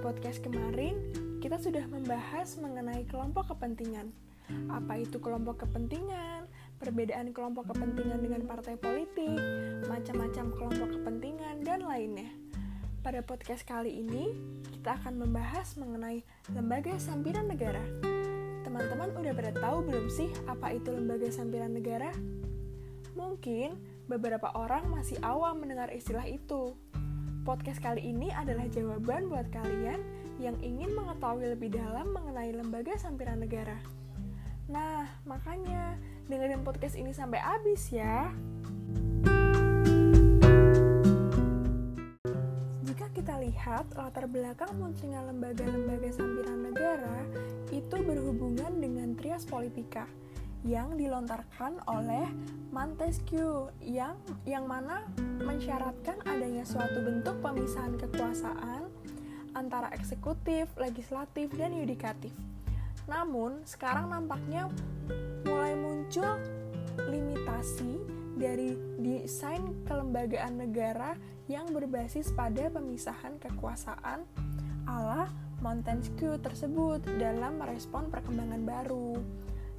podcast kemarin, kita sudah membahas mengenai kelompok kepentingan. Apa itu kelompok kepentingan? Perbedaan kelompok kepentingan dengan partai politik, macam-macam kelompok kepentingan, dan lainnya. Pada podcast kali ini, kita akan membahas mengenai lembaga sampiran negara. Teman-teman udah pada tahu belum sih apa itu lembaga sampiran negara? Mungkin beberapa orang masih awam mendengar istilah itu. Podcast kali ini adalah jawaban buat kalian yang ingin mengetahui lebih dalam mengenai lembaga sampiran negara. Nah, makanya dengerin podcast ini sampai habis ya. Jika kita lihat latar belakang munculnya lembaga-lembaga sampiran negara itu berhubungan dengan trias politika yang dilontarkan oleh Montesquieu yang yang mana mensyaratkan adanya suatu bentuk pemisahan kekuasaan antara eksekutif, legislatif, dan yudikatif. Namun, sekarang nampaknya mulai muncul limitasi dari desain kelembagaan negara yang berbasis pada pemisahan kekuasaan ala Montesquieu tersebut dalam merespon perkembangan baru.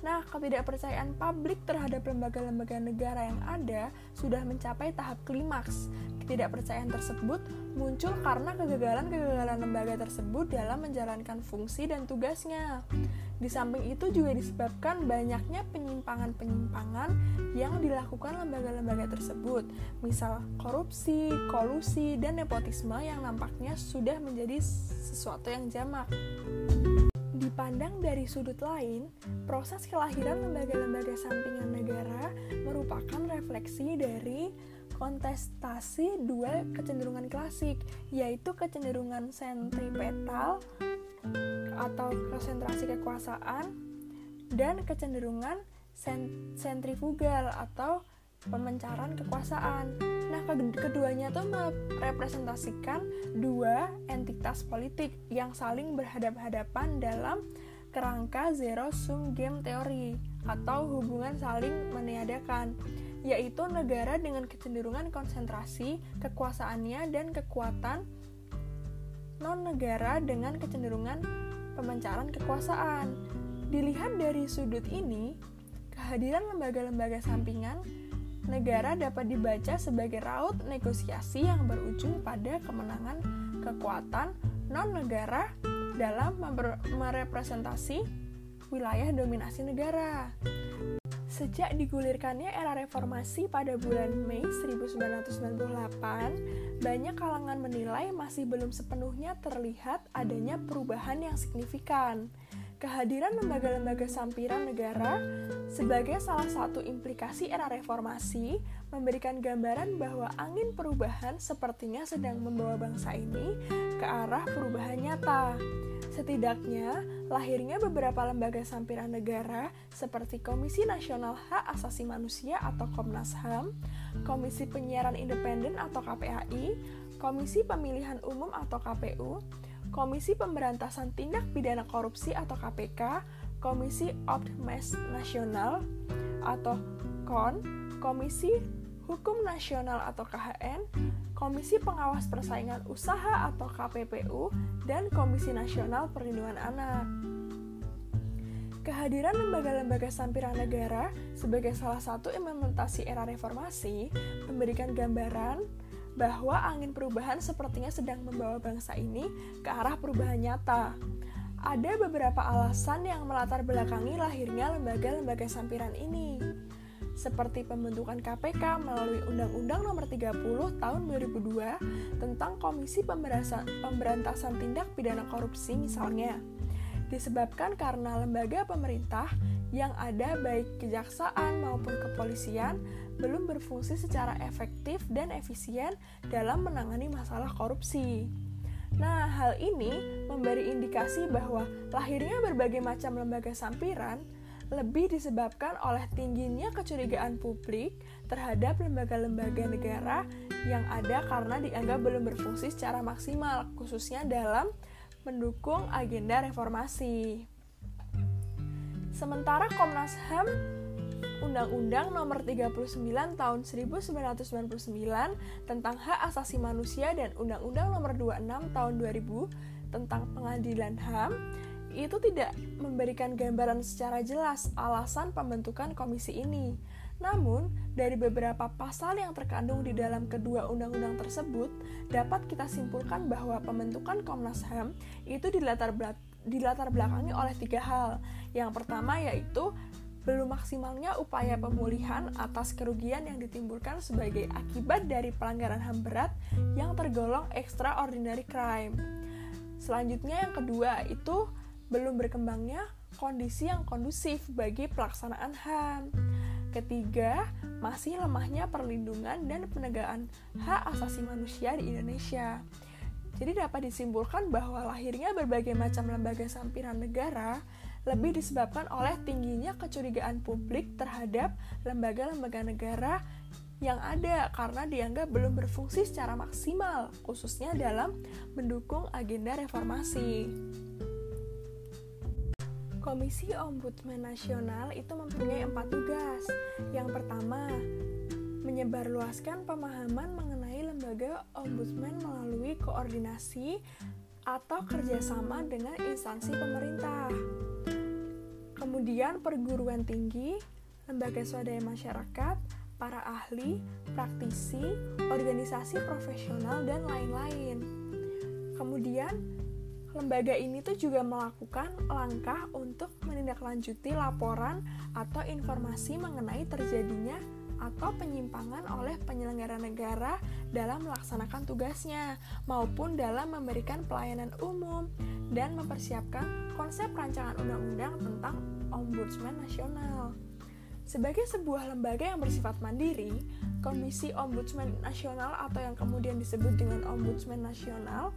Nah, ketidakpercayaan publik terhadap lembaga-lembaga negara yang ada sudah mencapai tahap klimaks. Ketidakpercayaan tersebut muncul karena kegagalan-kegagalan lembaga tersebut dalam menjalankan fungsi dan tugasnya. Di samping itu juga disebabkan banyaknya penyimpangan-penyimpangan yang dilakukan lembaga-lembaga tersebut, misal korupsi, kolusi, dan nepotisme yang nampaknya sudah menjadi sesuatu yang jamak. Dipandang dari sudut lain, proses kelahiran lembaga-lembaga sampingan negara merupakan refleksi dari kontestasi dua kecenderungan klasik, yaitu kecenderungan sentripetal atau konsentrasi kekuasaan dan kecenderungan sentrifugal atau pemencaran kekuasaan. Nah, keduanya itu merepresentasikan dua entitas politik yang saling berhadap-hadapan dalam kerangka zero sum game teori atau hubungan saling meniadakan, yaitu negara dengan kecenderungan konsentrasi kekuasaannya dan kekuatan non-negara dengan kecenderungan pemencaran kekuasaan. Dilihat dari sudut ini, kehadiran lembaga-lembaga sampingan negara dapat dibaca sebagai raut negosiasi yang berujung pada kemenangan kekuatan non-negara dalam merepresentasi wilayah dominasi negara. Sejak digulirkannya era reformasi pada bulan Mei 1998, banyak kalangan menilai masih belum sepenuhnya terlihat adanya perubahan yang signifikan kehadiran lembaga-lembaga sampiran negara sebagai salah satu implikasi era reformasi memberikan gambaran bahwa angin perubahan sepertinya sedang membawa bangsa ini ke arah perubahan nyata. Setidaknya, lahirnya beberapa lembaga sampiran negara seperti Komisi Nasional Hak Asasi Manusia atau Komnas HAM, Komisi Penyiaran Independen atau KPAI, Komisi Pemilihan Umum atau KPU, Komisi Pemberantasan Tindak Pidana Korupsi atau KPK, Komisi Optimis Nasional atau KON, Komisi Hukum Nasional atau KHN, Komisi Pengawas Persaingan Usaha atau KPPU, dan Komisi Nasional Perlindungan Anak. Kehadiran lembaga-lembaga sampiran negara sebagai salah satu implementasi era reformasi memberikan gambaran bahwa angin perubahan sepertinya sedang membawa bangsa ini ke arah perubahan nyata. Ada beberapa alasan yang melatar belakangi lahirnya lembaga-lembaga sampiran ini, seperti pembentukan KPK melalui Undang-Undang Nomor 30 Tahun 2002 tentang Komisi Pemberantasan Tindak Pidana Korupsi misalnya. Disebabkan karena lembaga pemerintah yang ada baik kejaksaan maupun kepolisian belum berfungsi secara efektif dan efisien dalam menangani masalah korupsi. Nah, hal ini memberi indikasi bahwa lahirnya berbagai macam lembaga sampiran lebih disebabkan oleh tingginya kecurigaan publik terhadap lembaga-lembaga negara yang ada karena dianggap belum berfungsi secara maksimal, khususnya dalam mendukung agenda reformasi. Sementara Komnas HAM Undang-Undang Nomor 39 Tahun 1999 tentang Hak Asasi Manusia dan Undang-Undang Nomor 26 Tahun 2000 tentang pengadilan HAM itu tidak memberikan gambaran secara jelas alasan pembentukan komisi ini. Namun, dari beberapa pasal yang terkandung di dalam kedua undang-undang tersebut, dapat kita simpulkan bahwa pembentukan Komnas HAM itu dilatar, belakangi oleh tiga hal. Yang pertama yaitu belum maksimalnya upaya pemulihan atas kerugian yang ditimbulkan sebagai akibat dari pelanggaran HAM berat yang tergolong extraordinary crime. Selanjutnya yang kedua itu belum berkembangnya kondisi yang kondusif bagi pelaksanaan HAM. Ketiga, masih lemahnya perlindungan dan penegakan hak asasi manusia di Indonesia. Jadi dapat disimpulkan bahwa lahirnya berbagai macam lembaga sampiran negara lebih disebabkan oleh tingginya kecurigaan publik terhadap lembaga-lembaga negara yang ada karena dianggap belum berfungsi secara maksimal, khususnya dalam mendukung agenda reformasi. Komisi Ombudsman Nasional itu mempunyai empat tugas. Yang pertama, menyebarluaskan pemahaman mengenai lembaga ombudsman melalui koordinasi atau kerjasama dengan instansi pemerintah. Kemudian perguruan tinggi, lembaga swadaya masyarakat, para ahli, praktisi, organisasi profesional, dan lain-lain. Kemudian, lembaga ini tuh juga melakukan langkah untuk menindaklanjuti laporan atau informasi mengenai terjadinya atau penyimpangan oleh penyelenggara negara dalam melaksanakan tugasnya maupun dalam memberikan pelayanan umum dan mempersiapkan konsep rancangan undang-undang tentang Ombudsman Nasional. Sebagai sebuah lembaga yang bersifat mandiri, Komisi Ombudsman Nasional atau yang kemudian disebut dengan Ombudsman Nasional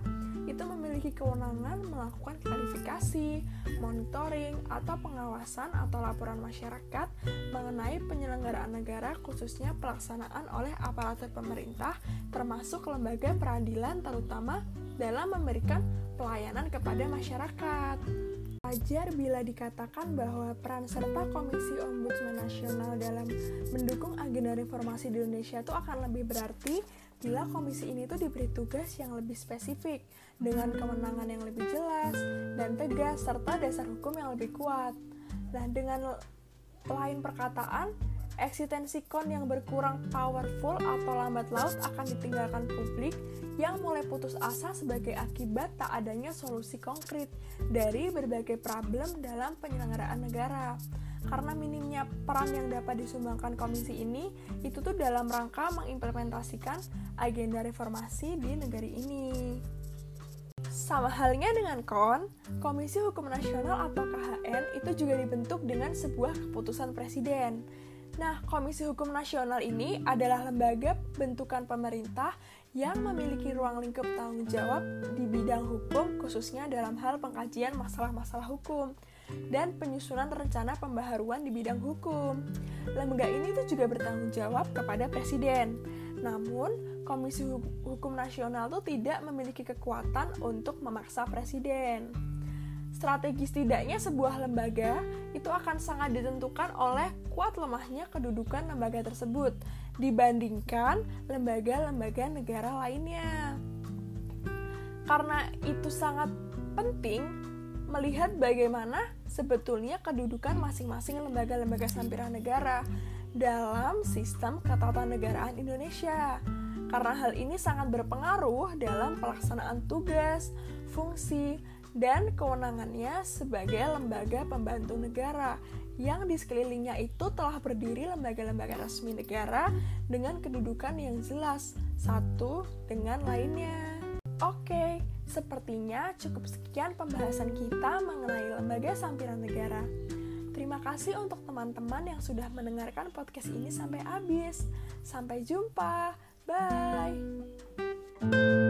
itu memiliki kewenangan melakukan klarifikasi, monitoring, atau pengawasan atau laporan masyarakat mengenai penyelenggaraan negara khususnya pelaksanaan oleh aparatur pemerintah termasuk lembaga peradilan terutama dalam memberikan pelayanan kepada masyarakat. Wajar bila dikatakan bahwa peran serta Komisi Ombudsman Nasional dalam mendukung agenda reformasi di Indonesia itu akan lebih berarti bila komisi ini tuh diberi tugas yang lebih spesifik dengan kewenangan yang lebih jelas dan tegas serta dasar hukum yang lebih kuat. Nah, dengan lain perkataan, eksistensi kon yang berkurang powerful atau lambat laut akan ditinggalkan publik yang mulai putus asa sebagai akibat tak adanya solusi konkret dari berbagai problem dalam penyelenggaraan negara. Karena minimnya peran yang dapat disumbangkan komisi ini, itu tuh dalam rangka mengimplementasikan agenda reformasi di negeri ini. Sama halnya dengan KON, Komisi Hukum Nasional atau KHN itu juga dibentuk dengan sebuah keputusan presiden. Nah, Komisi Hukum Nasional ini adalah lembaga bentukan pemerintah yang memiliki ruang lingkup tanggung jawab di bidang hukum, khususnya dalam hal pengkajian masalah-masalah hukum dan penyusunan rencana pembaharuan di bidang hukum. Lembaga ini tuh juga bertanggung jawab kepada presiden. Namun, Komisi Hukum Nasional tuh tidak memiliki kekuatan untuk memaksa presiden strategis tidaknya sebuah lembaga itu akan sangat ditentukan oleh kuat lemahnya kedudukan lembaga tersebut dibandingkan lembaga-lembaga negara lainnya. Karena itu sangat penting melihat bagaimana sebetulnya kedudukan masing-masing lembaga-lembaga sampiran negara dalam sistem ketatanegaraan Indonesia. Karena hal ini sangat berpengaruh dalam pelaksanaan tugas, fungsi, dan kewenangannya sebagai lembaga pembantu negara yang di sekelilingnya itu telah berdiri lembaga-lembaga resmi negara dengan kedudukan yang jelas satu dengan lainnya. Oke, sepertinya cukup sekian pembahasan kita mengenai lembaga sampiran negara. Terima kasih untuk teman-teman yang sudah mendengarkan podcast ini sampai habis. Sampai jumpa. Bye.